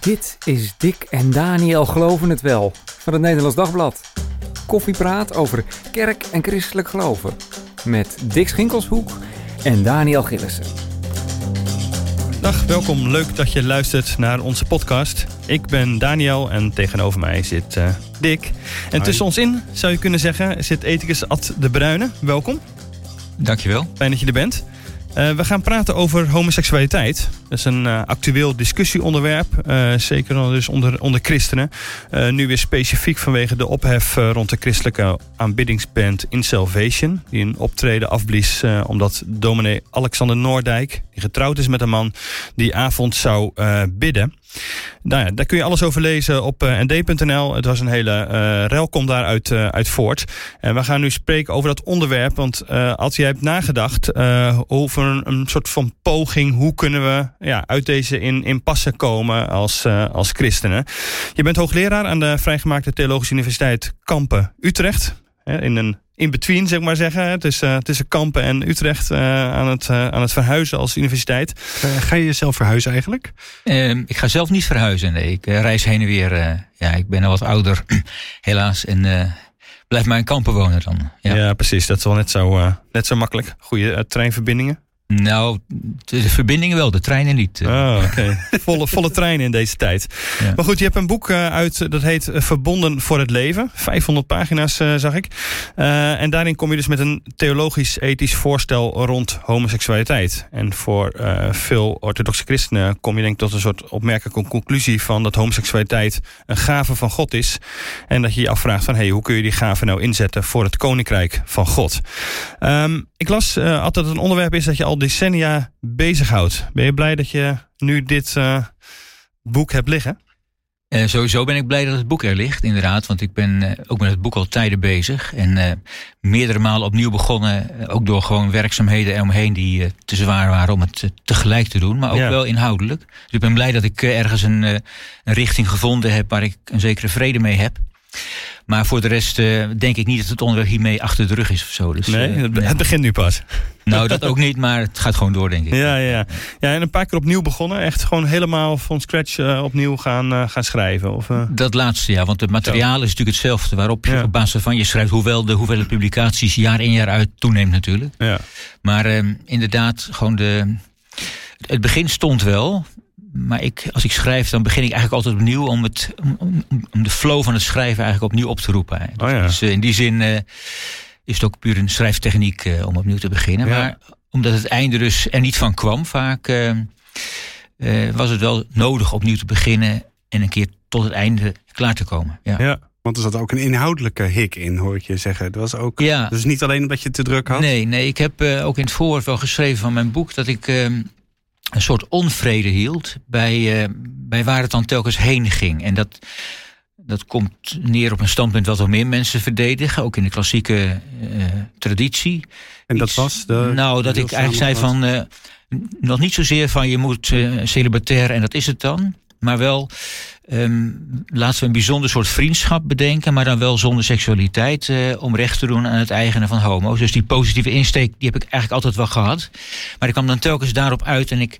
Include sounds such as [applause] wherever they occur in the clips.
Dit is Dick en Daniel Geloven het Wel van het Nederlands Dagblad. Koffiepraat over kerk en christelijk geloven. Met Dick Schinkelshoek en Daniel Gillissen. Dag, welkom. Leuk dat je luistert naar onze podcast. Ik ben Daniel en tegenover mij zit uh, Dick. En tussen ons in, zou je kunnen zeggen, zit ethicus Ad de Bruyne. Welkom. Dankjewel. Fijn dat je er bent. Uh, we gaan praten over homoseksualiteit. Dat is een uh, actueel discussieonderwerp, uh, zeker dus onder, onder christenen. nu weer specifiek vanwege de ophef rond de christelijke aanbiddingsband In Salvation. Die een optreden afblies omdat dominee Alexander Noordijk, die getrouwd is met een man, die avond zou bidden. Nou ja, daar kun je alles over lezen op uh, nd.nl. Het was een hele uh, rel komt daaruit uh, uit voort. En we gaan nu spreken over dat onderwerp. Want als jij hebt nagedacht over een, soort van poging... hoe kunnen we ja, uit deze in, impasse komen als, als christenen. Je bent hoogleraar aan de vrijgemaakte Theologische Universiteit Kampen Utrecht. In een in-between, zeg maar zeggen. Tussen, tussen Kampen en Utrecht uh, aan, het, uh, aan het verhuizen als universiteit. Uh, ga je jezelf verhuizen eigenlijk? Ehm, ik ga zelf niet verhuizen, nee. Ik reis heen en weer. ja, ik ben al wat ouder, [clears throat] helaas. En blijf maar in Kampen wonen dan. Ja, ja precies. Dat is wel net zo, net zo makkelijk. Goede treinverbindingen. Nou, de verbindingen wel, de treinen niet. Oh, oké. [laughs] volle, volle treinen in deze tijd. Ja. Maar goed, je hebt een boek uh, uit, dat heet Verbonden voor het Leven. 500 pagina's uh, zag ik. Uh, en daarin kom je dus met een theologisch-ethisch voorstel rond homoseksualiteit. En voor veel orthodoxe christenen kom je denk ik tot een soort opmerkelijke conclusie van dat homoseksualiteit een gave van God is. En dat je je afvraagt van, hey, hoe kun je die gave nou inzetten voor het koninkrijk van God? Um, ik las altijd dat een onderwerp is dat je al decennia bezighoudt. Ben je blij dat je nu dit uh, boek hebt liggen? Uh, sowieso ben ik blij dat het boek er ligt, inderdaad. Want ik ben uh, ook met het boek al tijden bezig. En meerdere malen opnieuw begonnen. ook door gewoon werkzaamheden eromheen die te zwaar waren om het tegelijk te doen. Maar ook ja. wel inhoudelijk. Dus ik ben blij dat ik ergens een, een richting gevonden heb waar ik een zekere vrede mee heb. Maar voor de rest uh, denk ik niet dat het onderwerp hiermee achter de rug is of zo. Dus, nee, uh, het, begint nu pas. Nou, dat ook niet, maar het gaat gewoon door, denk ik. Ja, ja. ja en een paar keer opnieuw begonnen. Echt gewoon helemaal van scratch uh, opnieuw gaan, gaan schrijven. Of, Dat laatste, ja. Want het materiaal zo. is natuurlijk hetzelfde. Waarop je ja. op basis van je schrijft. Hoewel de hoeveelheid publicaties jaar in jaar uit toeneemt natuurlijk. Ja. Maar ehm, inderdaad, gewoon de... Het begin stond wel maar ik, als ik schrijf, dan begin ik eigenlijk altijd opnieuw om, het, om, om de flow van het schrijven eigenlijk opnieuw op te roepen. Oh ja. Dus uh, in die zin uh, is het ook puur een schrijftechniek uh, om opnieuw te beginnen. Ja. Maar omdat het einde dus er niet van kwam vaak, was het wel nodig opnieuw te beginnen en een keer tot het einde klaar te komen. Ja. ja. Want er zat ook een inhoudelijke hik in, hoor ik je zeggen. Dat was ook, ja. Dus niet alleen omdat je te druk had? Nee, nee ik heb ook in het voorwoord wel geschreven van mijn boek... dat ik ehm, een soort onvrede hield bij, uh, bij waar het dan telkens heen ging. En dat, dat komt neer op een standpunt wat wel meer mensen verdedigen, ook in de klassieke uh, traditie. En dat Iets, was? De, nou, dat ik eigenlijk zei van, uh, nog niet zozeer van je moet celibatair en dat is het dan. Maar wel, um, laten we een bijzonder soort vriendschap bedenken, maar dan wel zonder seksualiteit, uh, om recht te doen aan het eigenen van homo's. Dus die positieve insteek, die heb ik eigenlijk altijd wel gehad. Maar ik kwam dan telkens daarop uit en ik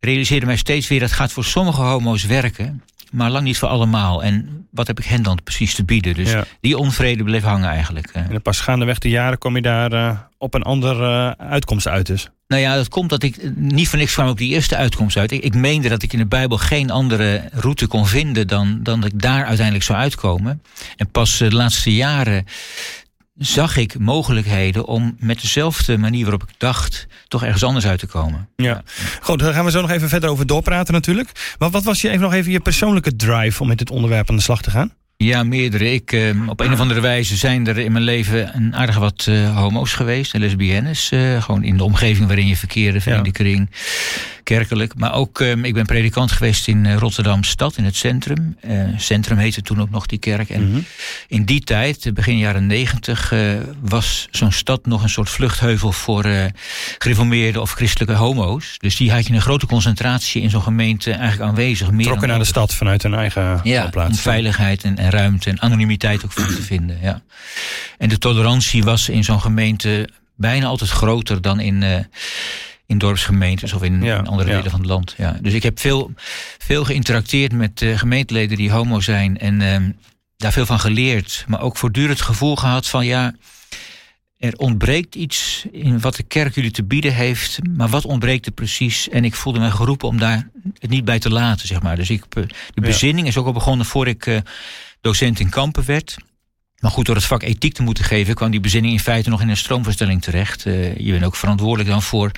realiseerde mij steeds weer, dat gaat voor sommige homo's werken, maar lang niet voor allemaal. En wat heb ik hen dan precies te bieden? Dus ja. die onvrede bleef hangen eigenlijk. En pas gaandeweg de jaren kom je daar uh, op een andere uh, uitkomst uit dus. Nou ja, dat komt dat ik niet voor niks kwam op die eerste uitkomst uit. Ik, ik meende dat ik in de Bijbel geen andere route kon vinden dan, dan dat ik daar uiteindelijk zou uitkomen. En pas de laatste jaren zag ik mogelijkheden om met dezelfde manier waarop ik dacht, toch ergens anders uit te komen. Ja, goed, daar gaan we zo nog even verder over doorpraten natuurlijk. Maar wat was je even nog even je persoonlijke drive om met dit onderwerp aan de slag te gaan? Ja, meerdere. Ik, uh, op een of andere wijze zijn er in mijn leven een aardig wat uh, homo's geweest en lesbiennes. Uh, gewoon in de omgeving waarin je verkeerde, vriendenkring, ja. Kerkelijk. Maar ook, um, ik ben predikant geweest in Rotterdam stad, in het centrum. centrum heette toen ook nog die kerk. En mm -hmm. in die tijd, begin jaren negentig, was zo'n stad nog een soort vluchtheuvel voor gereformeerde of christelijke homo's. Dus die had je een grote concentratie in zo'n gemeente eigenlijk aanwezig. Meer Trokken naar de stad vanuit hun eigen ja, plaats. Om veiligheid en, en ruimte en anonimiteit ook voor te vinden. Ja. En de tolerantie was in zo'n gemeente bijna altijd groter dan in, uh, in dorpsgemeentes of in, Ja, in andere ja. delen van het land. Ja. Dus ik heb veel, veel geïnteracteerd met eh, gemeenteleden die homo zijn en ehm, daar veel van geleerd. Maar ook voortdurend het gevoel gehad van ja, er ontbreekt iets in wat de kerk jullie te bieden heeft. Maar wat ontbreekt er precies? En ik voelde me geroepen om daar het niet bij te laten, zeg maar. Dus ik, eh, de bezinning is ook al begonnen voor ik eh, docent in Kampen werd. Maar goed, door het vak ethiek te moeten geven, kwam die bezinning in feite nog in een stroomverstelling terecht. Eh, je bent ook verantwoordelijk dan voor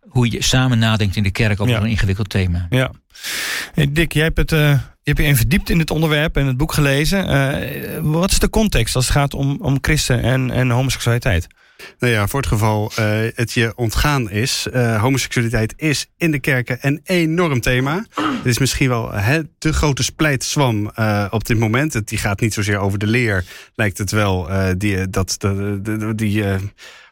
hoe je samen nadenkt in de kerk over Ja. een ingewikkeld thema. Ja. Hey Dick, jij hebt, het, eh, je hebt je in verdiept in het onderwerp en het boek gelezen. Eh, wat is de context als het gaat om, om christen en, en homoseksualiteit? Nou ja, voor het geval eh, het je ontgaan is. eh, homoseksualiteit is in de kerken een enorm thema. Het is misschien wel hè, de grote splijtswam eh, op dit moment. Het, die gaat niet zozeer over de leer, lijkt het wel. die, dat, de, die,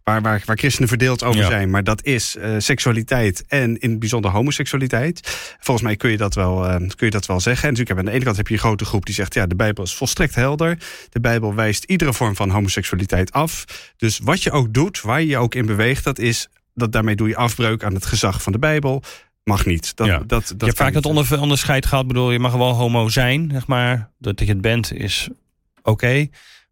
waar, waar, waar christenen verdeeld over Ja. zijn. Maar dat is eh, seksualiteit en in het bijzonder homoseksualiteit. Volgens mij kun je dat wel, eh, kun je dat wel zeggen. En natuurlijk heb je aan de ene kant heb je een grote groep die zegt... ja, de Bijbel is volstrekt helder. De Bijbel wijst iedere vorm van homoseksualiteit af. Dus wat je ook doet, waar je je ook in beweegt... dat is dat daarmee doe je afbreuk aan het gezag van de Bijbel. Mag niet. Dat, Ja. dat, dat je hebt vaak het niet. onder, onderscheid gehad. Ik bedoel, je mag wel homo zijn, zeg maar. Dat je het bent is oké.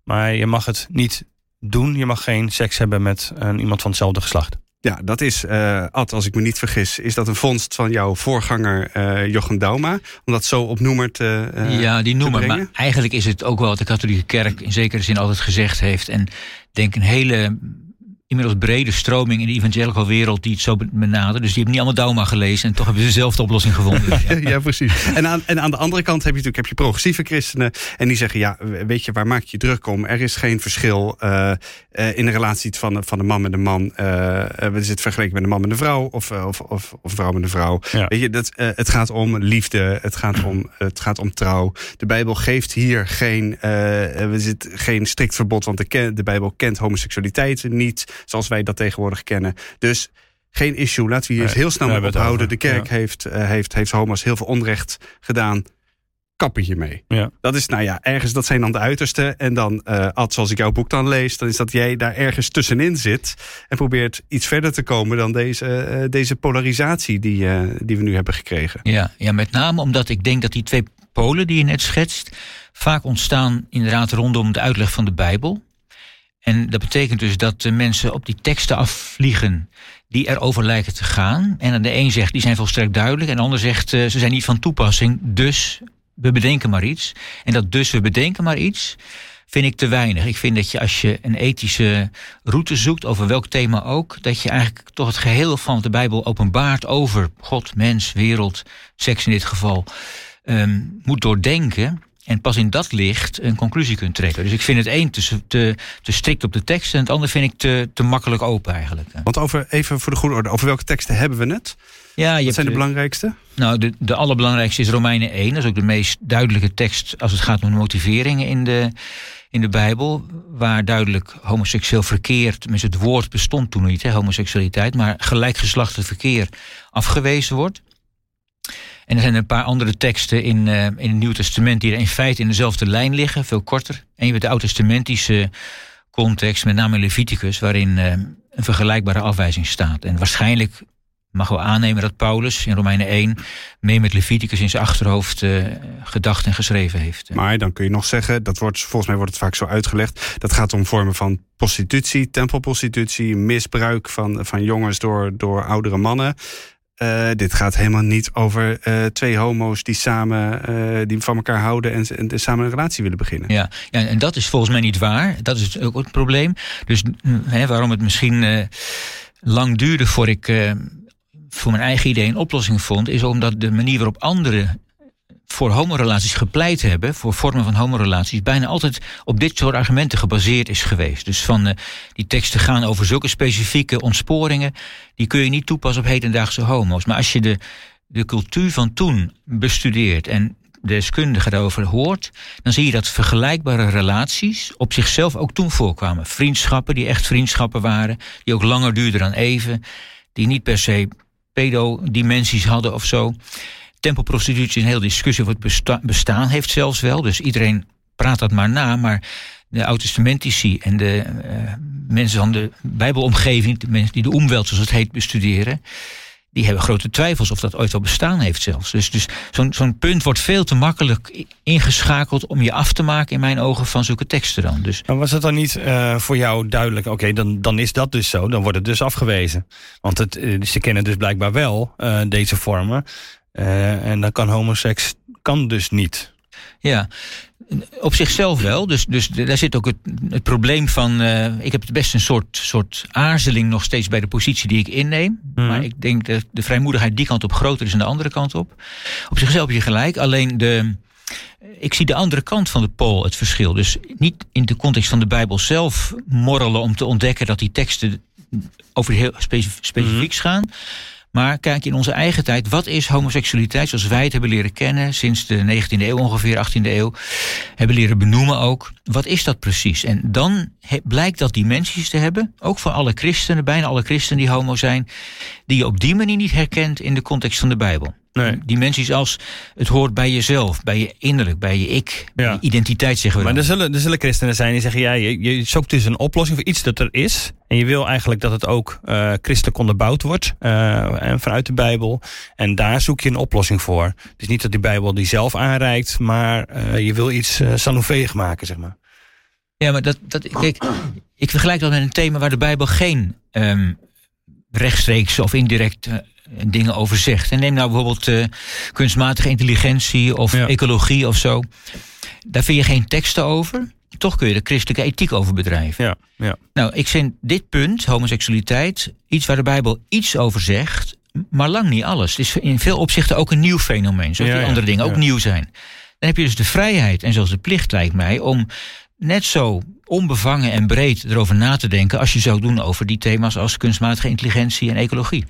maar je mag het niet doen. Je mag geen seks hebben met een, iemand van hetzelfde geslacht. Ja, dat is, eh Ad, als ik me niet vergis... is dat een vondst van jouw voorganger eh Jochem Dauma... om dat zo op noemer te eh, ja, die brengen? Maar eigenlijk is het ook wel wat de katholieke kerk in zekere zin altijd gezegd heeft. En ik denk een hele inmiddels brede stroming in de evangelical wereld die het zo benadert. Dus die hebben niet allemaal Dauma gelezen en toch hebben ze zelf de oplossing gevonden. [laughs] Ja. ja, precies. En aan, en aan de andere kant heb je natuurlijk heb je progressieve christenen. En die zeggen: Ja, weet je, waar maak je je druk om? Er is geen verschil eh, eh, in de relatie van, van een man met een man. eh eh, is het vergeleken met een man met een vrouw of, of, of, of een vrouw met een vrouw? Ja. Weet je, dat, eh, het gaat om liefde, het gaat om, het gaat om trouw. De Bijbel geeft hier geen, eh, er zit geen strikt verbod, want de, de Bijbel kent homoseksualiteit niet zoals wij dat tegenwoordig kennen. Dus geen issue. Laten we hier eens heel snel mee ophouden. De kerk ja. heeft, eh, heeft, heeft homo's heel veel onrecht gedaan. Kappen hiermee. Ja. Dat is, nou ja, ergens, dat zijn dan de uiterste. En dan, eh Ad, zoals ik jouw boek dan lees, dan is dat jij daar ergens tussenin zit. En probeert iets verder te komen dan deze, eh, deze polarisatie die, eh, die we nu hebben gekregen. Ja, ja, met name omdat ik denk dat die twee polen die je net schetst... vaak ontstaan inderdaad rondom de uitleg van de Bijbel. En dat betekent dus dat de mensen op die teksten afvliegen die erover lijken te gaan. En de een zegt, die zijn volstrekt duidelijk. En de ander zegt, eh, ze zijn niet van toepassing, dus we bedenken maar iets. En dat dus we bedenken maar iets vind ik te weinig. Ik vind dat je als je een ethische route zoekt, over welk thema ook, dat je eigenlijk toch het geheel van de Bijbel openbaart over God, mens, wereld, seks in dit geval, ehm, moet doordenken. En pas in dat licht een conclusie kunt trekken. Dus ik vind het een te, te, te strikt op de tekst en het ander vind ik te, te makkelijk open eigenlijk. Want over, even voor de goede orde, over welke teksten hebben we het? Ja, Wat zijn de belangrijkste? Nou, de, de allerbelangrijkste is Romeinen 1. Dat is ook de meest duidelijke tekst als het gaat om motiveringen in de, in de Bijbel. Waar duidelijk homoseksueel verkeer, tenminste het woord bestond toen niet, hè, homoseksualiteit, maar gelijkgeslachtelijk verkeer afgewezen wordt. En er zijn een paar andere teksten in, eh, in het Nieuw Testament die er in feite in dezelfde lijn liggen, veel korter. En je hebt de oud-testamentische context, met name Leviticus, waarin eh, een vergelijkbare afwijzing staat. En waarschijnlijk mag wel aannemen dat Paulus in Romeinen 1 mee met Leviticus in zijn achterhoofd eh, gedacht en geschreven heeft. Maar dan kun je nog zeggen, dat wordt, volgens mij wordt het vaak zo uitgelegd. Dat gaat om vormen van prostitutie, tempelprostitutie, misbruik van, van jongens door, door oudere mannen. Uh, dit gaat helemaal niet over uh, twee homo's die samen uh, die van elkaar houden en, en, samen een relatie willen beginnen. Ja, ja, en dat is volgens mij niet waar. Dat is ook het probleem. Dus hè, waarom het misschien lang duurde voor ik voor mijn eigen idee een oplossing vond, is omdat de manier waarop anderen voor homorelaties gepleit hebben, voor vormen van homorelaties, bijna altijd op dit soort argumenten gebaseerd is geweest. Dus van uh, die teksten gaan over zulke specifieke ontsporingen, die kun je niet toepassen op hedendaagse homo's. Maar als je de, de cultuur van toen bestudeert en deskundigen daarover hoort, dan zie je dat vergelijkbare relaties op zichzelf ook toen voorkwamen. Vriendschappen die echt vriendschappen waren, die ook langer duurden dan even, die niet per se pedo-dimensies hadden of zo. Tempelprostitutie is een hele discussie over het besta bestaan heeft zelfs wel. Dus iedereen praat dat maar na. Maar de oud-testamentici en de uh, mensen van de Bijbelomgeving, de mensen die de omwelt, zoals het heet, bestuderen, die hebben grote twijfels of dat ooit wel bestaan heeft zelfs. Dus, dus zo'n zo'n punt wordt veel te makkelijk ingeschakeld om je af te maken, in mijn ogen, van zulke teksten dan. Dus, Maar was het dan niet uh, voor jou duidelijk, oké, dan, dan is dat dus zo, dan wordt het dus afgewezen. Want het, uh, ze kennen dus blijkbaar wel deze vormen. En dan kan homoseks kan dus niet. Ja, op zichzelf wel. Dus, dus daar zit ook het, het probleem van. Uh, ik heb best een soort, soort aarzeling nog steeds bij de positie die ik inneem. Mm. Maar ik denk dat de vrijmoedigheid die kant op groter is dan de andere kant op. Op zichzelf heb je gelijk. Alleen de. Ik zie de andere kant van de pool het verschil. Dus niet in de context van de Bijbel zelf morrelen om te ontdekken dat die teksten over heel specifiek mm. gaan. Maar kijk in onze eigen tijd, wat is homoseksualiteit zoals wij het hebben leren kennen sinds de 19e eeuw ongeveer, 18e eeuw, hebben leren benoemen ook. Wat is dat precies? En dan blijkt dat dimensies te hebben, ook voor alle christenen, bijna alle christenen die homo zijn, die je op die manier niet herkent in de context van de Bijbel. Nee. Dimensies als het hoort bij jezelf, bij je innerlijk, bij je ik, je identiteit zeggen we. Maar er zullen, er zullen christenen zijn die zeggen: ja, je, je zoekt dus een oplossing voor iets dat er is. En je wil eigenlijk dat het ook uh, christelijk onderbouwd wordt. Uh, en vanuit de Bijbel. En daar zoek je een oplossing voor. Het is niet dat die Bijbel die zelf aanreikt, maar uh, je wil iets uh, maken, zeg maar. Ja, maar dat, dat, kijk, ik vergelijk dat met een thema waar de Bijbel geen um, rechtstreeks of indirect dingen over zegt. En neem nou bijvoorbeeld uh, kunstmatige intelligentie of ecologie of zo. Daar vind je geen teksten over. Toch kun je de christelijke ethiek over bedrijven. Ja, ja. Nou, ik vind dit punt, homoseksualiteit, iets waar de Bijbel iets over zegt, maar lang niet alles. Het is in veel opzichten ook een nieuw fenomeen, zoals die andere dingen ook nieuw zijn. Dan heb je dus de vrijheid en zelfs de plicht, lijkt mij, om net zo onbevangen en breed erover na te denken als je zou doen over die thema's als kunstmatige intelligentie en ecologie.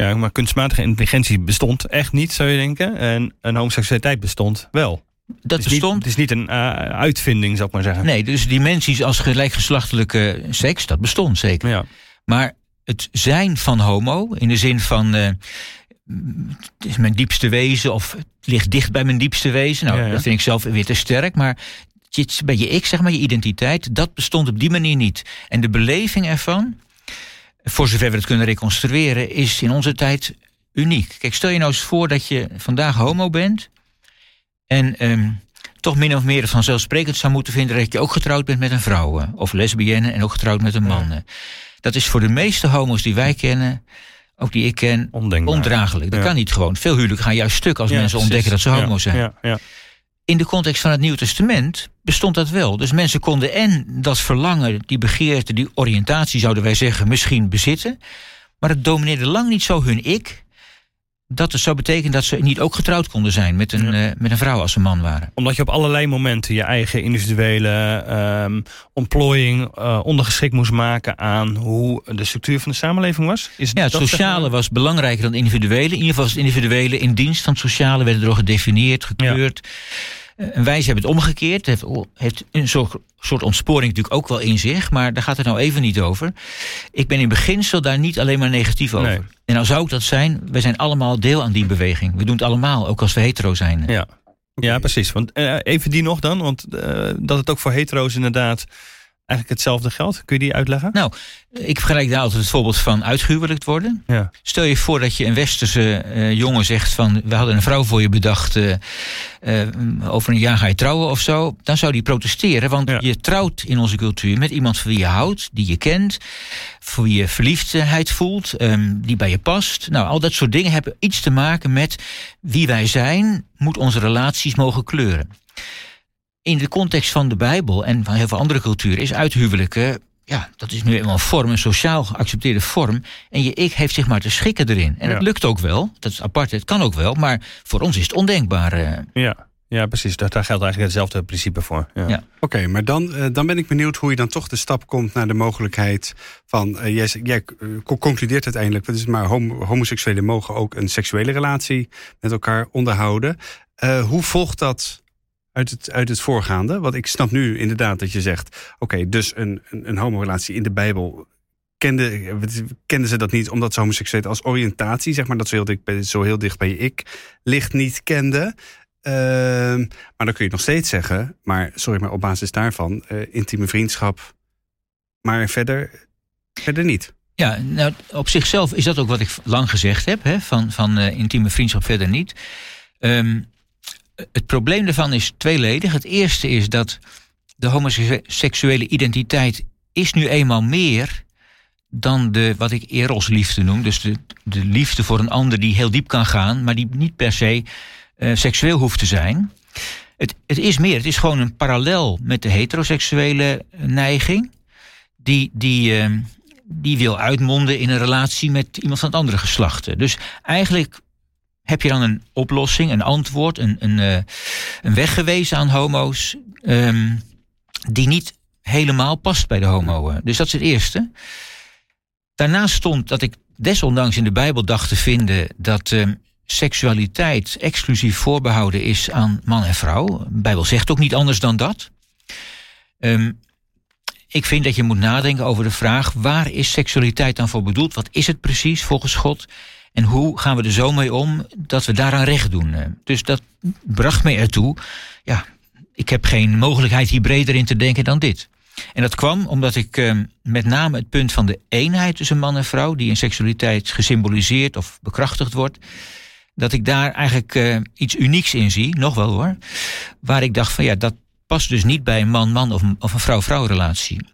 Ja, maar kunstmatige intelligentie bestond echt niet, zou je denken. En een homoseksualiteit bestond wel. Dat het bestond. Niet, het is niet een uh, uitvinding, zou ik maar zeggen. Nee, dus dimensies als gelijkgeslachtelijke seks, dat bestond zeker. Ja. Maar het zijn van homo, in de zin van. Uh, het is mijn diepste wezen, of het ligt dicht bij mijn diepste wezen. Nou, ja, ja. dat vind ik zelf weer te sterk. Maar bij je ik, zeg maar, je identiteit, dat bestond op die manier niet. En de beleving ervan, voor zover we het kunnen reconstrueren, is in onze tijd uniek. Kijk, stel je nou eens voor dat je vandaag homo bent. En um, toch min of meer vanzelfsprekend zou moeten vinden dat je ook getrouwd bent met een vrouw. Of lesbienne en ook getrouwd met een man. Ja. Dat is voor de meeste homo's die wij kennen, ook die ik ken, Ondenkbaar. ondraaglijk. Dat ja. kan niet gewoon. Veel huwelijken gaan juist stuk als ja, mensen precies. ontdekken dat ze homo zijn. Ja, In de context van het Nieuw Testament bestond dat wel. Dus mensen konden en dat verlangen, die begeerte, die oriëntatie, zouden wij zeggen, misschien bezitten. Maar het domineerde lang niet zo hun ik. Dat het zou betekenen dat ze niet ook getrouwd konden zijn met een, uh, met een vrouw als ze man waren. Omdat je op allerlei momenten je eigen individuele um, ontplooiing uh, ondergeschikt moest maken aan hoe de structuur van de samenleving was? Is ja, het sociale was belangrijker dan individuele. In ieder geval was het individuele in dienst van het sociale, werden er gedefinieerd, gekleurd. Ja. En wij hebben het omgekeerd. Het heeft, heeft een soort, soort ontsporing natuurlijk ook wel in zich. Maar daar gaat het nou even niet over. Ik ben in beginsel daar niet alleen maar negatief over. Nee. En nou zou ik dat zijn. Wij zijn allemaal deel aan die beweging. We doen het allemaal, ook als we hetero zijn. Ja, ja precies. Want uh, even die nog dan. Want uh, dat het ook voor hetero's inderdaad eigenlijk hetzelfde geldt. Kun je die uitleggen? Nou, ik vergelijk daar altijd het voorbeeld van uitgehuwelijkt worden. Ja. Stel je voor dat je een westerse uh, jongen zegt van... we hadden een vrouw voor je bedacht, uh, uh, over een jaar ga je trouwen of zo. Dan zou die protesteren, want ja. je trouwt in onze cultuur... met iemand voor wie je houdt, die je kent... voor wie je verliefdheid voelt, um, die bij je past. Nou, al dat soort dingen hebben iets te maken met wie wij zijn... moet onze relaties mogen kleuren in de context van de Bijbel en van heel veel andere culturen is uithuwelijken. Ja, dat is nu eenmaal een vorm, een sociaal geaccepteerde vorm. En je ik heeft zich maar te schikken erin. En ja. het lukt ook wel, dat is apart, het kan ook wel, maar voor ons is het ondenkbaar. Uh. Ja. Ja, precies. Daar, daar geldt eigenlijk hetzelfde principe voor. Ja. ja. Oké, okay, maar dan, uh, dan ben ik benieuwd hoe je dan toch de stap komt naar de mogelijkheid van. Uh, jij, jij concludeert uiteindelijk, het is maar hom homoseksuelen mogen ook een seksuele relatie met elkaar onderhouden. hoe volgt dat uit het, uit het voorgaande? Want ik snap nu inderdaad dat je zegt: oké, dus een, een, een homorelatie in de Bijbel. Kende, kenden ze dat niet omdat ze homoseksueel als oriëntatie, zeg maar, dat zo heel dicht, zo heel dicht bij je ik ligt, niet kenden. Uh, maar dan kun je nog steeds zeggen, maar sorry, maar op basis daarvan, uh, intieme vriendschap maar verder, verder niet. Ja, nou, op zichzelf is dat ook wat ik lang gezegd heb, hè, van, van uh, intieme vriendschap verder niet. Um, het probleem daarvan is tweeledig. Het eerste is dat de homoseksuele identiteit is nu eenmaal meer dan de, wat ik erosliefde noem. Dus de, de liefde voor een ander die heel diep kan gaan, maar die niet per se uh, seksueel hoeft te zijn. Het, het is meer, het is gewoon een parallel met de heteroseksuele neiging. Die, die, uh, die wil uitmonden in een relatie met iemand van het andere geslacht. Dus eigenlijk heb je dan een oplossing, een antwoord, een, een, uh, een weg gewezen aan homo's. Um, die niet helemaal past bij de homo. Dus dat is het eerste. Daarnaast stond dat ik desondanks in de Bijbel dacht te vinden dat uh, seksualiteit exclusief voorbehouden is aan man en vrouw. De Bijbel zegt ook niet anders dan dat. Um, ik vind dat je moet nadenken over de vraag: waar is seksualiteit dan voor bedoeld? Wat is het precies volgens God? En hoe gaan we er zo mee om dat we daaraan recht doen? Dus dat bracht mij ertoe. Ja, ik heb geen mogelijkheid hier breder in te denken dan dit. En dat kwam omdat ik uh, met name het punt van de eenheid tussen man en vrouw, die in seksualiteit gesymboliseerd of bekrachtigd wordt, dat ik daar eigenlijk uh, iets unieks in zie, nog wel hoor. Waar ik dacht van ja, dat past dus niet bij een man-man of, of, een vrouw-vrouw relatie.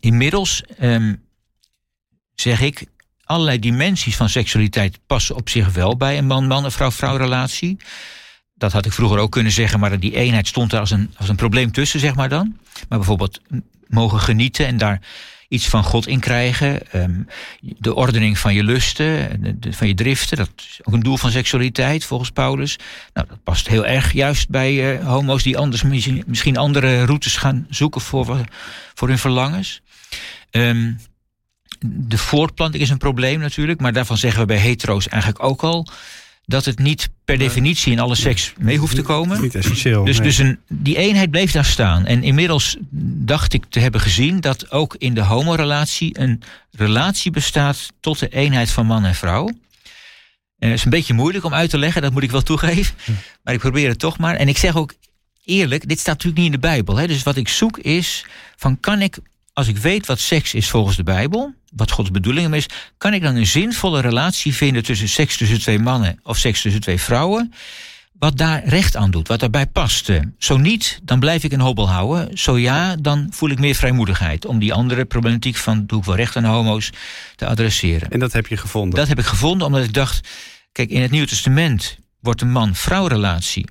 Inmiddels um, zeg ik, allerlei dimensies van seksualiteit passen op zich wel bij een man-man of vrouw-vrouw relatie dat had ik vroeger ook kunnen zeggen, maar die eenheid stond er als een, als een probleem tussen, zeg maar dan. Maar bijvoorbeeld mogen genieten en daar iets van God in krijgen. Um, de ordening van je lusten, van je driften, dat is ook een doel van seksualiteit volgens Paulus. Nou, dat past heel erg juist bij uh, homo's die anders misschien andere routes gaan zoeken voor, voor hun verlangens. Um, de voortplanting is een probleem natuurlijk, maar daarvan zeggen we bij hetero's eigenlijk ook al dat het niet per definitie in alle seks mee hoeft te komen. Niet essentieel. Dus, dus een, die eenheid bleef daar staan. En inmiddels dacht ik te hebben gezien dat ook in de homorelatie een relatie bestaat tot de eenheid van man en vrouw. En het is een beetje moeilijk om uit te leggen, dat moet ik wel toegeven. Maar ik probeer het toch maar. En ik zeg ook eerlijk, dit staat natuurlijk niet in de Bijbel. Hè? Dus wat ik zoek is, van kan ik, als ik weet wat seks is volgens de Bijbel, wat Gods bedoeling is, kan ik dan een zinvolle relatie vinden tussen seks tussen twee mannen of seks tussen twee vrouwen, wat daar recht aan doet, wat daarbij past. Zo niet, dan blijf ik een hobbel houden. Zo ja, dan voel ik meer vrijmoedigheid om die andere problematiek van doe ik wel recht aan homo's te adresseren. En dat heb je gevonden? Dat heb ik gevonden omdat ik dacht, kijk, in het Nieuwe Testament wordt de man-vrouw relatie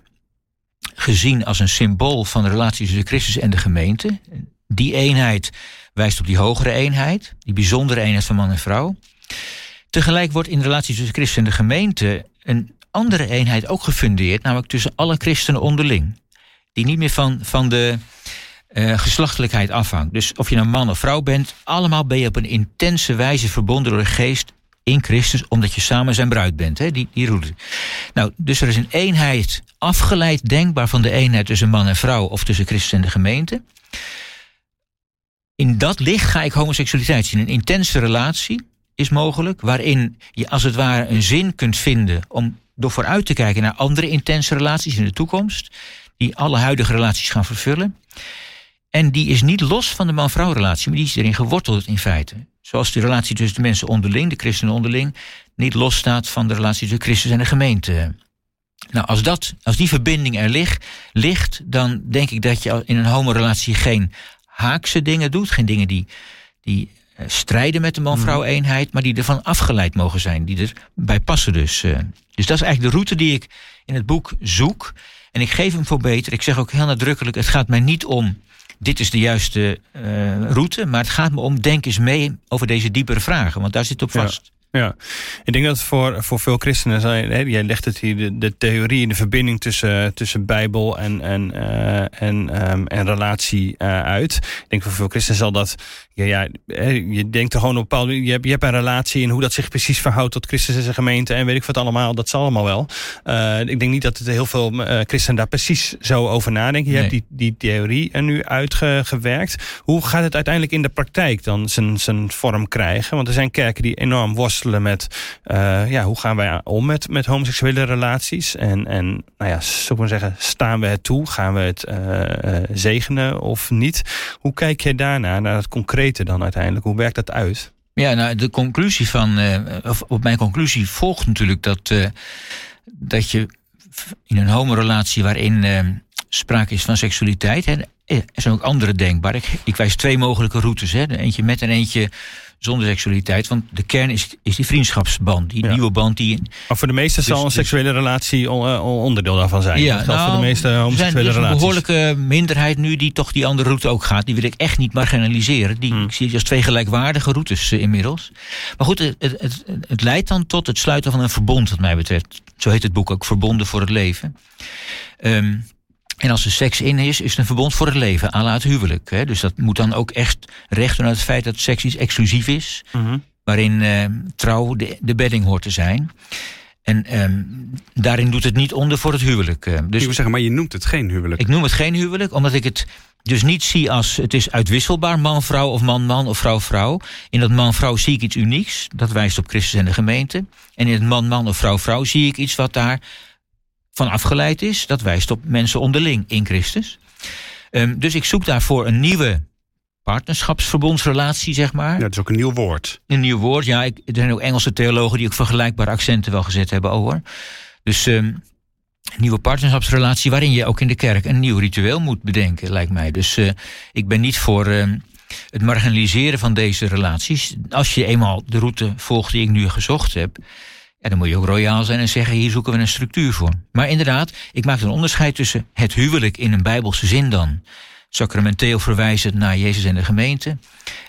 gezien als een symbool van de relatie tussen Christus en de gemeente. Die eenheid wijst op die hogere eenheid, die bijzondere eenheid van man en vrouw. Tegelijk wordt in de relatie tussen Christen en de gemeente een andere eenheid ook gefundeerd, namelijk tussen alle christenen onderling. Die niet meer van, van de uh, geslachtelijkheid afhangt. Dus of je nou man of vrouw bent, allemaal ben je op een intense wijze verbonden door de geest in Christus, omdat je samen zijn bruid bent. Hè? Die, die route. Nou, dus er is een eenheid afgeleid denkbaar van de eenheid tussen man en vrouw of tussen Christus en de gemeente in dat licht ga ik homoseksualiteit zien. Een intense relatie is mogelijk, waarin je als het ware een zin kunt vinden om door vooruit te kijken naar andere intense relaties in de toekomst, die alle huidige relaties gaan vervullen. En die is niet los van de man-vrouw relatie, maar die is erin geworteld in feite. Zoals de relatie tussen de mensen onderling, de christenen onderling, niet losstaat van de relatie tussen Christus en de gemeente. Nou, als, dat, als die verbinding er ligt, ligt, dan denk ik dat je in een homorelatie geen haakse dingen doet. Geen dingen die, die uh, strijden met de man-vrouw mhm. eenheid, maar die ervan afgeleid mogen zijn. Die erbij passen dus. Uh. Dus dat is eigenlijk de route die ik in het boek zoek. En ik geef hem voor beter. Ik zeg ook heel nadrukkelijk, het gaat mij niet om... dit is de juiste uh, route, maar het gaat me om... denk eens mee over deze diepere vragen, want daar zit op vast. Ja. Ja, ik denk dat voor, voor veel christenen, hè, jij legt het hier, de, de theorie en de verbinding tussen, tussen Bijbel en, en, uh, en, um, en relatie uh, uit. Ik denk voor veel christenen zal dat, ja, ja je denkt er gewoon op bepaalde, je hebt, je hebt een relatie en hoe dat zich precies verhoudt tot Christus en zijn gemeente en weet ik wat allemaal, dat zal allemaal wel. Uh, ik denk niet dat het heel veel christenen daar precies zo over nadenken. Je nee. hebt die, die theorie er nu uitgewerkt. Hoe gaat het uiteindelijk in de praktijk dan zijn, zijn vorm krijgen? Want er zijn kerken die enorm worstelen met ja, hoe gaan wij om met, met homoseksuele relaties. En, en nou ja, zou ik zeggen, staan we het toe? Gaan we het zegenen of niet? Hoe kijk jij daarna, naar het concrete dan uiteindelijk? Hoe werkt dat uit? Ja, nou, de conclusie van, of op mijn conclusie volgt natuurlijk dat, dat je in een homorelatie waarin sprake is van seksualiteit. Hè, er zijn ook andere denkbaar. Ik, ik wijs twee mogelijke routes. Hè. Eentje met en eentje zonder seksualiteit. Want de kern is, is die vriendschapsband. Die nieuwe band die. Maar voor de meesten dus, zal een dus- seksuele relatie onderdeel daarvan zijn. Ja, dat nou, voor de nou, meeste homoseksuele relaties. Er is een behoorlijke minderheid nu die toch die andere route ook gaat. Die wil ik echt niet marginaliseren. Die hmm. ik zie als twee gelijkwaardige routes uh, inmiddels. Maar goed, het, het, het, het leidt dan tot het sluiten van een verbond, wat mij betreft. Zo heet het boek ook, Verbonden voor het Leven. Um, en als er seks in is, is het een verbond voor het leven, à la het huwelijk. Hè? Dus dat moet dan ook echt recht doen uit het feit dat seks iets exclusief is, mhm. waarin uh, trouw de, de bedding hoort te zijn. En um, daarin doet het niet onder voor het huwelijk. Uh, dus, ik wil zeggen, maar je noemt het geen huwelijk. Ik noem het geen huwelijk, omdat ik het dus niet zie als het is uitwisselbaar man-vrouw of man-man of vrouw-vrouw. In dat man-vrouw zie ik iets unieks, dat wijst op Christus en de gemeente. En in het man-man of vrouw-vrouw zie ik iets wat daar van afgeleid is. Dat wijst op mensen onderling in Christus. Um, dus ik zoek daarvoor een nieuwe partnerschapsverbondsrelatie, zeg maar. Ja, dat is ook een nieuw woord. Een nieuw woord, ja. Ik, er zijn ook Engelse theologen die ook vergelijkbare accenten wel gezet hebben over. Dus um, een nieuwe partnerschapsrelatie waarin je ook in de kerk een nieuw ritueel moet bedenken, lijkt mij. Dus uh, ik ben niet voor uh, het marginaliseren van deze relaties. Als je eenmaal de route volgt die ik nu gezocht heb, en dan moet je ook royaal zijn en zeggen: hier zoeken we een structuur voor. Maar inderdaad, ik maak een onderscheid tussen het huwelijk in een bijbelse zin dan. Sacramenteel verwijzend naar Jezus en de gemeente.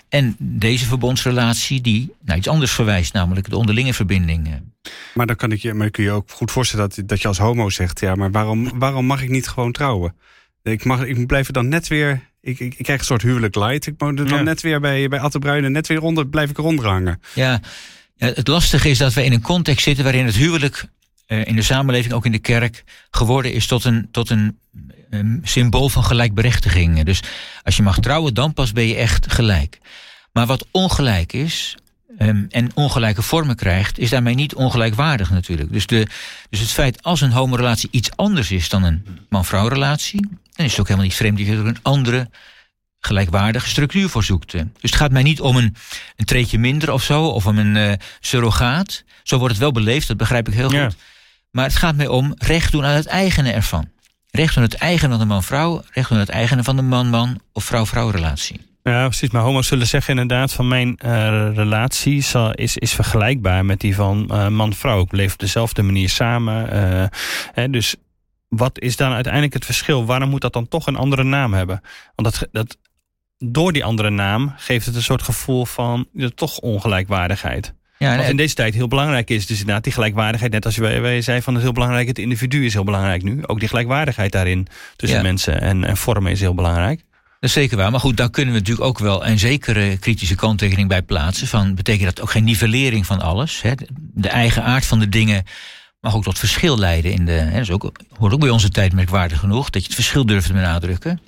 En deze verbondsrelatie die naar iets anders verwijst, namelijk de onderlinge verbinding. Maar dan kan ik je, maar kun je ook goed voorstellen dat, dat je als homo zegt: ja, maar waarom, waarom mag ik niet gewoon trouwen? Ik, mag, ik blijf er dan net weer. Ik, ik, ik krijg een soort huwelijk light. Ik moet er dan net weer bij, bij Atte Bruinen net weer onder, blijf ik eronder hangen. Ja, het lastige is dat we in een context zitten waarin het huwelijk uh, in de samenleving, ook in de kerk, geworden is tot een, tot een um, symbool van gelijkberechtiging. Dus als je mag trouwen, dan pas ben je echt gelijk. Maar wat ongelijk is, um, en ongelijke vormen krijgt, is daarmee niet ongelijkwaardig natuurlijk. Dus, de, dus het feit als een homorelatie iets anders is dan een man-vrouw relatie, dan is het ook helemaal niet vreemd dat je er een andere gelijkwaardige structuur voor zoekt. Dus het gaat mij niet om een, een treetje minder of zo, of om een uh, surrogaat. Zo wordt het wel beleefd, dat begrijp ik heel goed. Maar het gaat mij om recht doen aan het eigene ervan. Recht doen het eigene van de man-vrouw, recht doen het eigene van de man-man of vrouw-vrouw relatie. Ja, precies. Maar homo's zullen zeggen inderdaad van mijn uh, relatie zal, is, is vergelijkbaar met die van uh, man-vrouw. Ik leef op dezelfde manier samen. Uh, hè, dus wat is dan uiteindelijk het verschil? Waarom moet dat dan toch een andere naam hebben? Want dat, dat door die andere naam geeft het een soort gevoel van ja, toch ongelijkwaardigheid. Ja, Wat in deze tijd heel belangrijk is. Dus inderdaad die gelijkwaardigheid. Net als je zei van het heel belangrijk. Het individu is heel belangrijk nu. Ook die gelijkwaardigheid daarin tussen mensen en, en vormen is heel belangrijk. Dat is zeker waar. Maar goed, daar kunnen we natuurlijk ook wel een zekere kritische kanttekening bij plaatsen. Van, betekent dat ook geen nivellering van alles? Hè? De eigen aard van de dingen mag ook tot verschil leiden. In de, hè, dat is ook, hoort ook bij onze tijd merkwaardig genoeg. Dat je het verschil durft te benadrukken.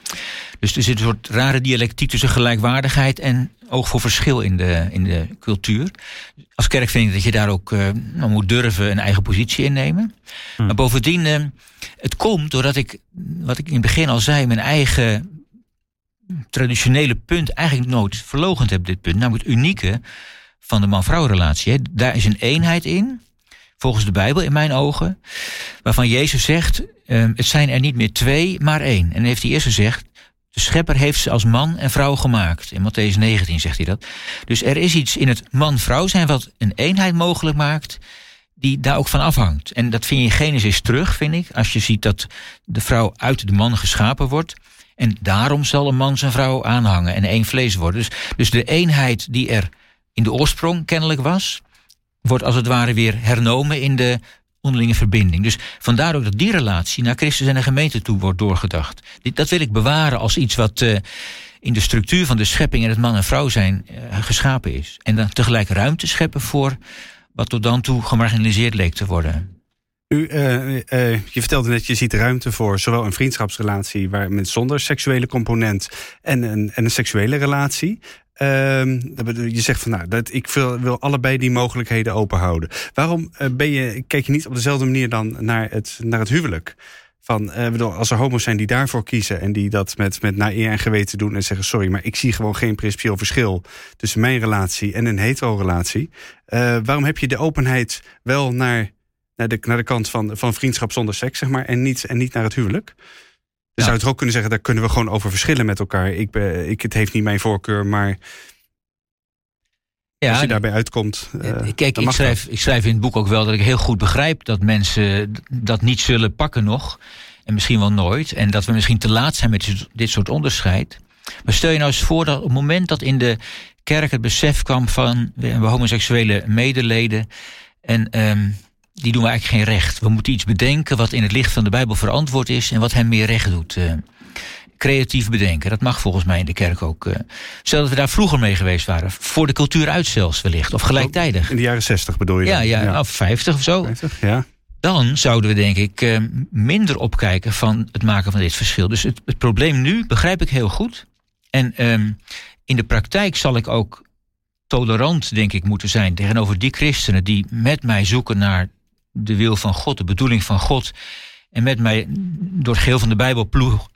Dus er zit een soort rare dialectiek tussen gelijkwaardigheid en oog voor verschil in de, in de cultuur. Als kerk vind ik dat je daar ook uh, nou moet durven een eigen positie innemen. Hmm. Maar bovendien, uh, het komt doordat ik, wat ik in het begin al zei, mijn eigen traditionele punt eigenlijk nooit verlogend heb, dit punt. Namelijk het unieke van de man-vrouw relatie. Daar is een eenheid in, volgens de Bijbel in mijn ogen, waarvan Jezus zegt, uh, het zijn er niet meer twee, maar één. En heeft hij eerst gezegd, de schepper heeft ze als man en vrouw gemaakt. In Matthäus 19 zegt hij dat. Dus er is iets in het man-vrouw zijn wat een eenheid mogelijk maakt, die daar ook van afhangt. En dat vind je in Genesis terug, vind ik, als je ziet dat de vrouw uit de man geschapen wordt. En daarom zal een man zijn vrouw aanhangen en één vlees worden. Dus, dus de eenheid die er in de oorsprong kennelijk was, wordt als het ware weer hernomen in de onderlinge verbinding. Dus vandaar ook dat die relatie naar Christus en de gemeente toe wordt doorgedacht. Dat wil ik bewaren als iets wat uh, in de structuur van de schepping en het man en vrouw zijn uh, geschapen is. En dan tegelijk ruimte scheppen voor wat tot dan toe gemarginaliseerd leek te worden. U, uh, je vertelde net, je ziet ruimte voor zowel een vriendschapsrelatie waar met zonder seksuele component en een, en een seksuele relatie. Ehm, je zegt van nou, dat ik wil, wil allebei die mogelijkheden open houden. Waarom eh, ben je, kijk je niet op dezelfde manier dan naar het, naar het huwelijk? Van, uh, bedoel, als er homo's zijn die daarvoor kiezen en die dat met, met naar eer en geweten doen en zeggen: Sorry, maar ik zie gewoon geen principieel verschil tussen mijn relatie en een hetero-relatie. Uh, waarom heb je de openheid wel naar, naar, de, naar de kant van, van vriendschap zonder seks, zeg maar, en niet, en niet naar het huwelijk? Dan zou je toch ook kunnen zeggen, daar kunnen we gewoon over verschillen met elkaar. Ik, ben, ik, het heeft niet mijn voorkeur, maar ja, als je daarbij uitkomt. Uh, kijk, ik schrijf, ik schrijf in het boek ook wel dat ik heel goed begrijp dat mensen dat niet zullen pakken nog. En misschien wel nooit. En dat we misschien te laat zijn met dit soort onderscheid. Maar stel je nou eens voor dat op het moment dat in de kerk het besef kwam van we homoseksuele medeleden. En um, die doen we eigenlijk geen recht. We moeten iets bedenken wat in het licht van de Bijbel verantwoord is en wat hem meer recht doet. Uh, creatief bedenken. Dat mag volgens mij in de kerk ook. Uh, stel dat we daar vroeger mee geweest waren. Voor de cultuur uit zelfs wellicht. Of gelijktijdig. In de jaren 60 bedoel je? Ja, ja, ja. of 50 of zo. 50, ja. Dan zouden we denk ik uh, minder opkijken van het maken van dit verschil. Dus het, het probleem nu begrijp ik heel goed. En um, in de praktijk zal ik ook tolerant, denk ik, moeten zijn tegenover die christenen die met mij zoeken naar de wil van God, de bedoeling van God. En met mij door het geheel van de Bijbel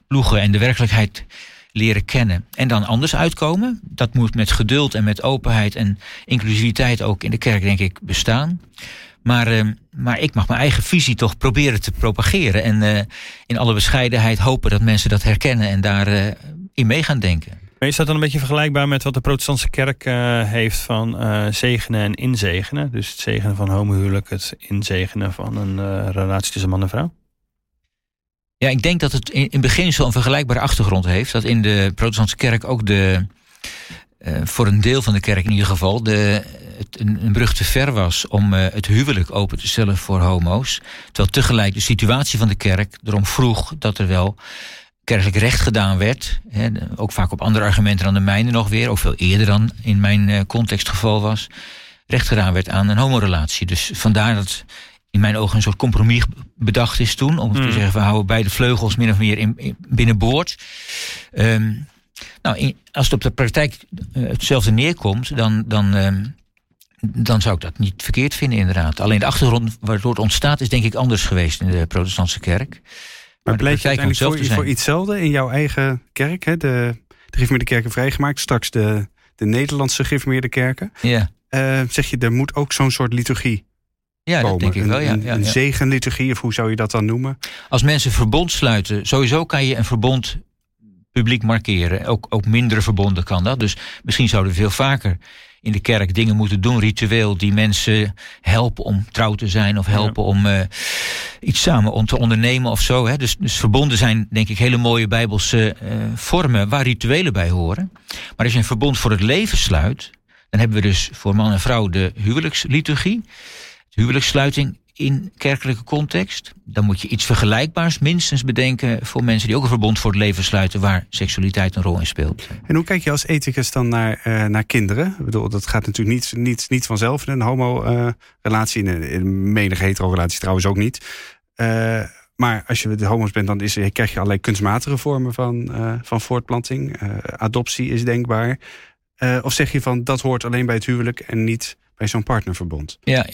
ploegen en de werkelijkheid leren kennen. En dan anders uitkomen. Dat moet met geduld en met openheid en inclusiviteit ook in de kerk, denk ik, bestaan. Maar, uh, maar ik mag mijn eigen visie toch proberen te propageren. En uh, in alle bescheidenheid hopen dat mensen dat herkennen en daarin uh, in mee gaan denken. Is dat dan een beetje vergelijkbaar met wat de protestantse kerk uh, heeft van uh, zegenen en inzegenen? Dus het zegenen van homohuwelijk, het inzegenen van een uh, relatie tussen man en vrouw? Ja, ik denk dat het in, in beginsel een vergelijkbare achtergrond heeft. Dat in de protestantse kerk ook de, voor een deel van de kerk in ieder geval, de, het een, een brug te ver was om het huwelijk open te stellen voor homo's. Terwijl tegelijk de situatie van de kerk erom vroeg dat er wel kerkelijk recht gedaan werd. Hè, ook vaak op andere argumenten dan de mijne nog weer. Ook veel eerder dan in mijn uh, context geval was. Recht gedaan werd aan een homorelatie. Dus vandaar dat in mijn ogen een soort compromis bedacht is toen. Om te mm. zeggen, we houden beide vleugels min of meer in, in binnenboord. Um, nou, in, als het op de praktijk uh, hetzelfde neerkomt, dan, dan, um, dan zou ik dat niet verkeerd vinden inderdaad. Alleen de achtergrond waardoor het ontstaat is denk ik anders geweest in de protestantse kerk. Maar, bleek je uiteindelijk voor, voor iets hetzelfde in jouw eigen kerk? Hè? De, de kerken vrijgemaakt, straks de, de Nederlandse gereformeerde kerken. Ja. Uh, zeg je, er moet ook zo'n soort liturgie ja, komen. dat denk ik wel. Ja, een, ja, een zegenliturgie, of hoe zou je dat dan noemen? Als mensen verbond sluiten, sowieso kan je een verbond publiek markeren. Ook, ook mindere verbonden kan dat. Dus misschien zouden we veel vaker in de kerk dingen moeten doen, ritueel, die mensen helpen om trouw te zijn of helpen om uh, iets samen om te ondernemen of zo. Hè. Dus, dus verbonden zijn, denk ik, hele mooie bijbelse uh, vormen waar rituelen bij horen. Maar als je een verbond voor het leven sluit, dan hebben we dus voor man en vrouw de huwelijksliturgie. De huwelijkssluiting in kerkelijke context. Dan moet je iets vergelijkbaars minstens bedenken voor mensen die ook een verbond voor het leven sluiten waar seksualiteit een rol in speelt. En hoe kijk je als ethicus dan naar, uh, naar kinderen? Ik bedoel, dat gaat natuurlijk niet, niet, niet vanzelf in een homo-relatie, uh, in, in menige hetero-relatie trouwens ook niet. Uh, maar als je de homo's bent, dan is, krijg je allerlei kunstmatige vormen van, van voortplanting. adoptie is denkbaar. of zeg je van dat hoort alleen bij het huwelijk en niet bij zo'n partnerverbond. Ja,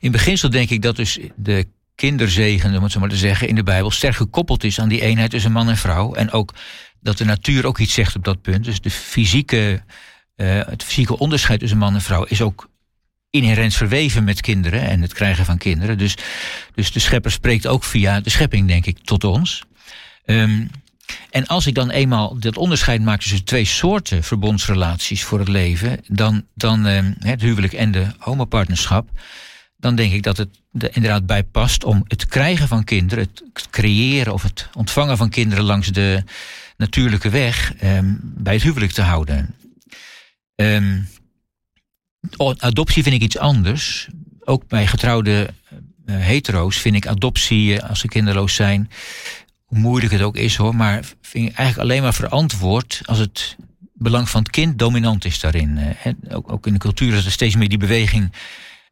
in beginsel denk ik dat dus de kinderzegen, om het zo maar te zeggen, in de Bijbel sterk gekoppeld is aan die eenheid tussen man en vrouw. En ook dat de natuur ook iets zegt op dat punt. Dus de fysieke, uh, het fysieke onderscheid tussen man en vrouw is ook inherent verweven met kinderen en het krijgen van kinderen. Dus, dus de schepper spreekt ook via de schepping, denk ik, tot ons. Um, en als ik dan eenmaal dat onderscheid maak tussen twee soorten verbondsrelaties voor het leven, dan, dan eh, het huwelijk en de homopartnerschap, dan denk ik dat het er inderdaad bij past om het krijgen van kinderen, het creëren of het ontvangen van kinderen langs de natuurlijke weg eh, bij het huwelijk te houden. Eh, adoptie vind ik iets anders. Ook bij getrouwde uh, hetero's vind ik adoptie, als ze kinderloos zijn, hoe moeilijk het ook is hoor, maar vind ik eigenlijk alleen maar verantwoord als het belang van het kind dominant is daarin. Ook, ook in de cultuur is er steeds meer die beweging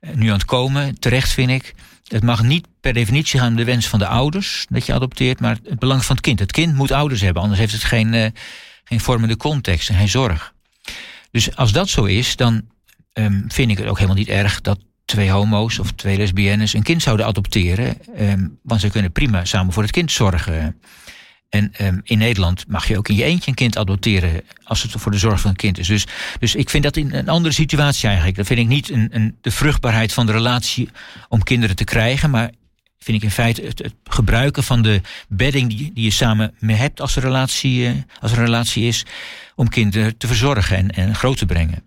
eh, nu aan het komen, terecht vind ik. Het mag niet per definitie gaan om de wens van de ouders dat je adopteert, maar het belang van het kind. Het kind moet ouders hebben, anders heeft het geen, uh, geen vormende context en geen zorg. Dus als dat zo is, dan um, vind ik het ook helemaal niet erg dat twee homo's of twee lesbiennes een kind zouden adopteren. Um, want ze kunnen prima samen voor het kind zorgen. En um, in Nederland mag je ook in je eentje een kind adopteren als het voor de zorg van een kind is. Dus, dus ik vind dat in een andere situatie eigenlijk. Dat vind ik niet een, een, de vruchtbaarheid van de relatie om kinderen te krijgen, maar vind ik in feite het, gebruiken van de bedding die, die, je samen mee hebt als, een relatie, uh, als een relatie is, om kinderen te verzorgen en, en groot te brengen.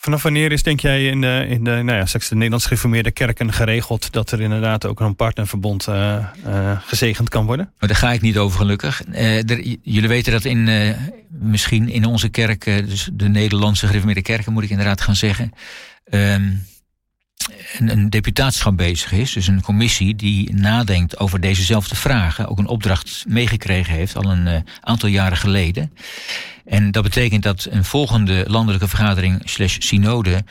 Vanaf wanneer is, denk jij, in de, in de, nou ja, de Nederlands gereformeerde kerken geregeld dat er inderdaad ook een partnerverbond uh, uh, gezegend kan worden? Maar daar ga ik niet over, gelukkig. Er, jullie weten dat in, misschien in onze kerk, dus de Nederlandse gereformeerde kerken, moet ik inderdaad gaan zeggen. Ehm, een, een deputaatschap bezig is. Dus een commissie die nadenkt over dezezelfde vragen. Ook een opdracht meegekregen heeft al een uh, aantal jaren geleden. En dat betekent dat een volgende landelijke vergadering slash synode...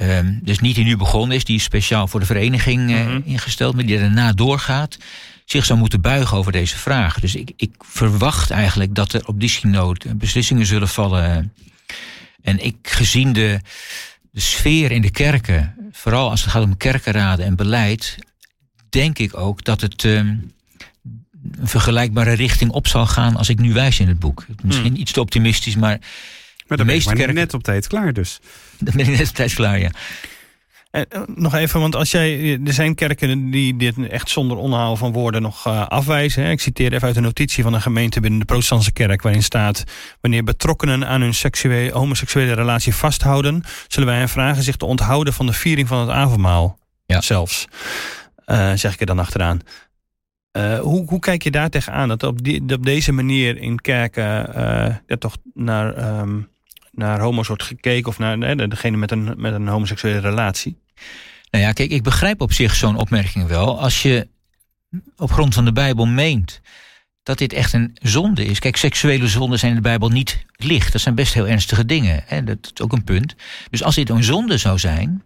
Um, dus niet die nu begonnen is, die is speciaal voor de vereniging uh, mm -hmm. ingesteld... maar die daarna doorgaat, zich zou moeten buigen over deze vragen. Dus ik, ik verwacht eigenlijk dat er op die synode beslissingen zullen vallen. En ik, gezien de de sfeer in de kerken, vooral als het gaat om kerkenraden en beleid, denk ik ook dat het um, een vergelijkbare richting op zal gaan als ik nu wijs in het boek. Misschien hmm. iets te optimistisch, maar. Maar dan de meeste ben kerken... net op tijd klaar dus. [laughs] Dan ben ik net op tijd klaar, ja. En, eh, nog even, want als jij, er zijn kerken die dit echt zonder onhaal van woorden nog uh, afwijzen. Hè. Ik citeer even uit een notitie van een gemeente binnen de protestantse kerk, waarin staat: Wanneer betrokkenen aan hun seksuele, homoseksuele relatie vasthouden, zullen wij hen vragen zich te onthouden van de viering van het avondmaal. Ja. Zelfs. Uh, zeg ik er dan achteraan. Uh, hoe, hoe kijk je daar tegenaan? Dat op, die, op deze manier in kerken ja, toch naar. Um, naar homo's wordt gekeken of naar nee, degene met een, met een homoseksuele relatie? Nou ja, kijk, ik begrijp op zich zo'n opmerking wel. Als je op grond van de Bijbel meent dat dit echt een zonde is. Kijk, seksuele zonden zijn in de Bijbel niet licht. Dat zijn best heel ernstige dingen. Hè? Dat is ook een punt. Dus als dit een zonde zou zijn,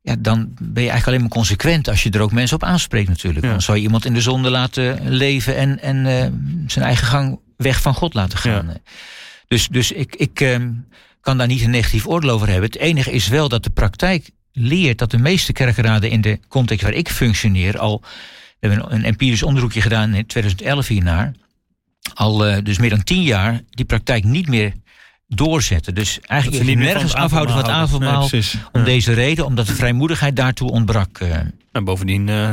ja, dan ben je eigenlijk alleen maar consequent als je er ook mensen op aanspreekt natuurlijk. Dan zou je iemand in de zonde laten leven en, en uh, zijn eigen gang weg van God laten gaan. Ja. Dus, dus ik, ik um, kan daar niet een negatief oordeel over hebben. Het enige is wel dat de praktijk leert dat de meeste kerkenraden in de context waar ik functioneer al. We hebben een empirisch onderzoekje gedaan in 2011 hiernaar. Al uh, dus meer dan tien jaar die praktijk niet meer doorzetten. Dus eigenlijk niet nergens afhouden van het avondmaal. Nee, om deze reden, omdat de vrijmoedigheid daartoe ontbrak. En bovendien uh,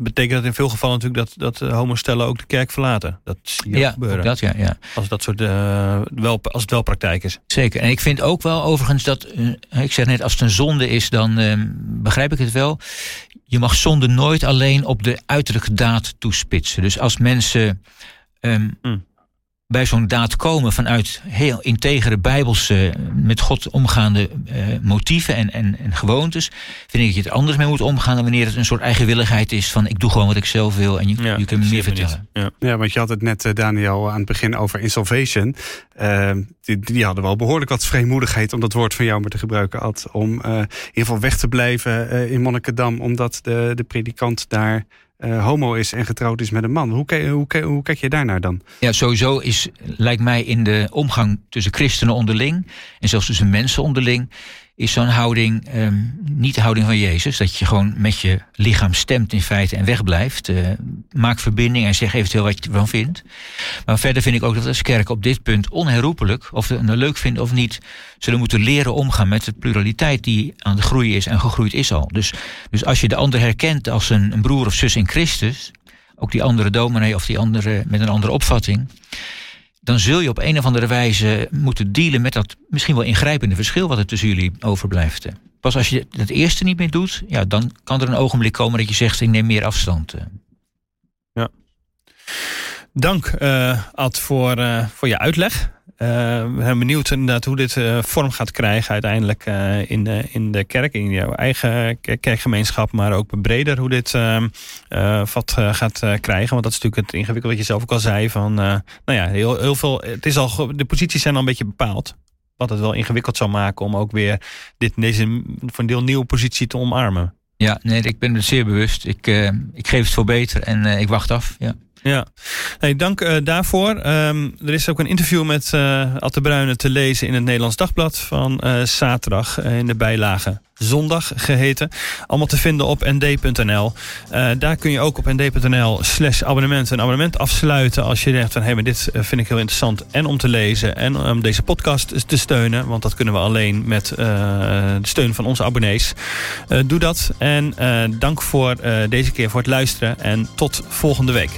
betekent dat in veel gevallen natuurlijk dat, dat homostellen ook de kerk verlaten. Dat zie je ja, gebeuren. Dat, ja, ja. Als, dat soort, uh, wel, als het wel praktijk is. Zeker. En ik vind ook wel overigens dat, ik zeg net, als het een zonde is, dan ehm, begrijp ik het wel. Je mag zonde nooit alleen op de uiterlijke daad toespitsen. Dus als mensen. Um, mm bij zo'n daad komen vanuit heel integere bijbelse, met God omgaande uh, motieven en, en, en gewoontes, vind ik dat je er anders mee moet omgaan dan wanneer het een soort eigenwilligheid is van ik doe gewoon wat ik zelf wil en je, ja, je kunt me meer vertellen. Ja. ja, want je had het net, uh, Daniel, aan het begin over insolvation. Uh, die, die, hadden wel behoorlijk wat vreemmoedigheid, om dat woord van jou maar te gebruiken, Ad, om in ieder geval weg te blijven in Monnikendam, omdat de, de predikant daar uh, homo is en getrouwd is met een man. Hoe, hoe, hoe, kijk je daarnaar dan? Ja, sowieso is, lijkt mij in de omgang tussen christenen onderling... en zelfs tussen mensen onderling is zo'n houding um, niet de houding van Jezus. Dat je gewoon met je lichaam stemt in feite en wegblijft. Uh, maak verbinding en zeg eventueel wat je ervan vindt. Maar verder vind ik ook dat als kerk op dit punt onherroepelijk... of we het nou leuk vinden of niet... zullen moeten leren omgaan met de pluraliteit die aan de groei is en gegroeid is al. Dus, dus als je de ander herkent als een, een broer of zus in Christus... ook die andere dominee of die andere met een andere opvatting dan zul je op een of andere wijze moeten dealen met dat misschien wel ingrijpende verschil wat er tussen jullie overblijft. Pas als je het eerste niet meer doet, ja, dan kan er een ogenblik komen dat je zegt: ik neem meer afstand. Ja. Dank, uh, Ad, voor, uh, voor je uitleg. Uh, we zijn benieuwd inderdaad hoe dit uh, vorm gaat krijgen uiteindelijk uh, in, de, in de kerk, in jouw eigen kerkgemeenschap, maar ook breder hoe dit vat gaat krijgen. Want dat is natuurlijk het ingewikkelde wat je zelf ook al zei. Van, nou ja, heel, heel veel, het is al, de posities zijn al een beetje bepaald. Wat het wel ingewikkeld zou maken om ook weer dit, deze voor een deel nieuwe positie te omarmen. Ja, nee, ik ben er zeer bewust. Ik, ik geef het voor beter en ik wacht af. Ja. Ja, hey, dank uh, daarvoor. Um, er is ook een interview met uh, Atte Bruyne te lezen in het Nederlands Dagblad van uh, zaterdag in de bijlage zondag geheten. Allemaal te vinden op nd.nl. Uh, daar kun je ook op nd.nl slash abonnement een abonnement afsluiten als je denkt van hé, maar dit vind ik heel interessant en om te lezen en om deze podcast te steunen, want dat kunnen we alleen met uh, de steun van onze abonnees. Doe dat en dank voor deze keer voor het luisteren en tot volgende week.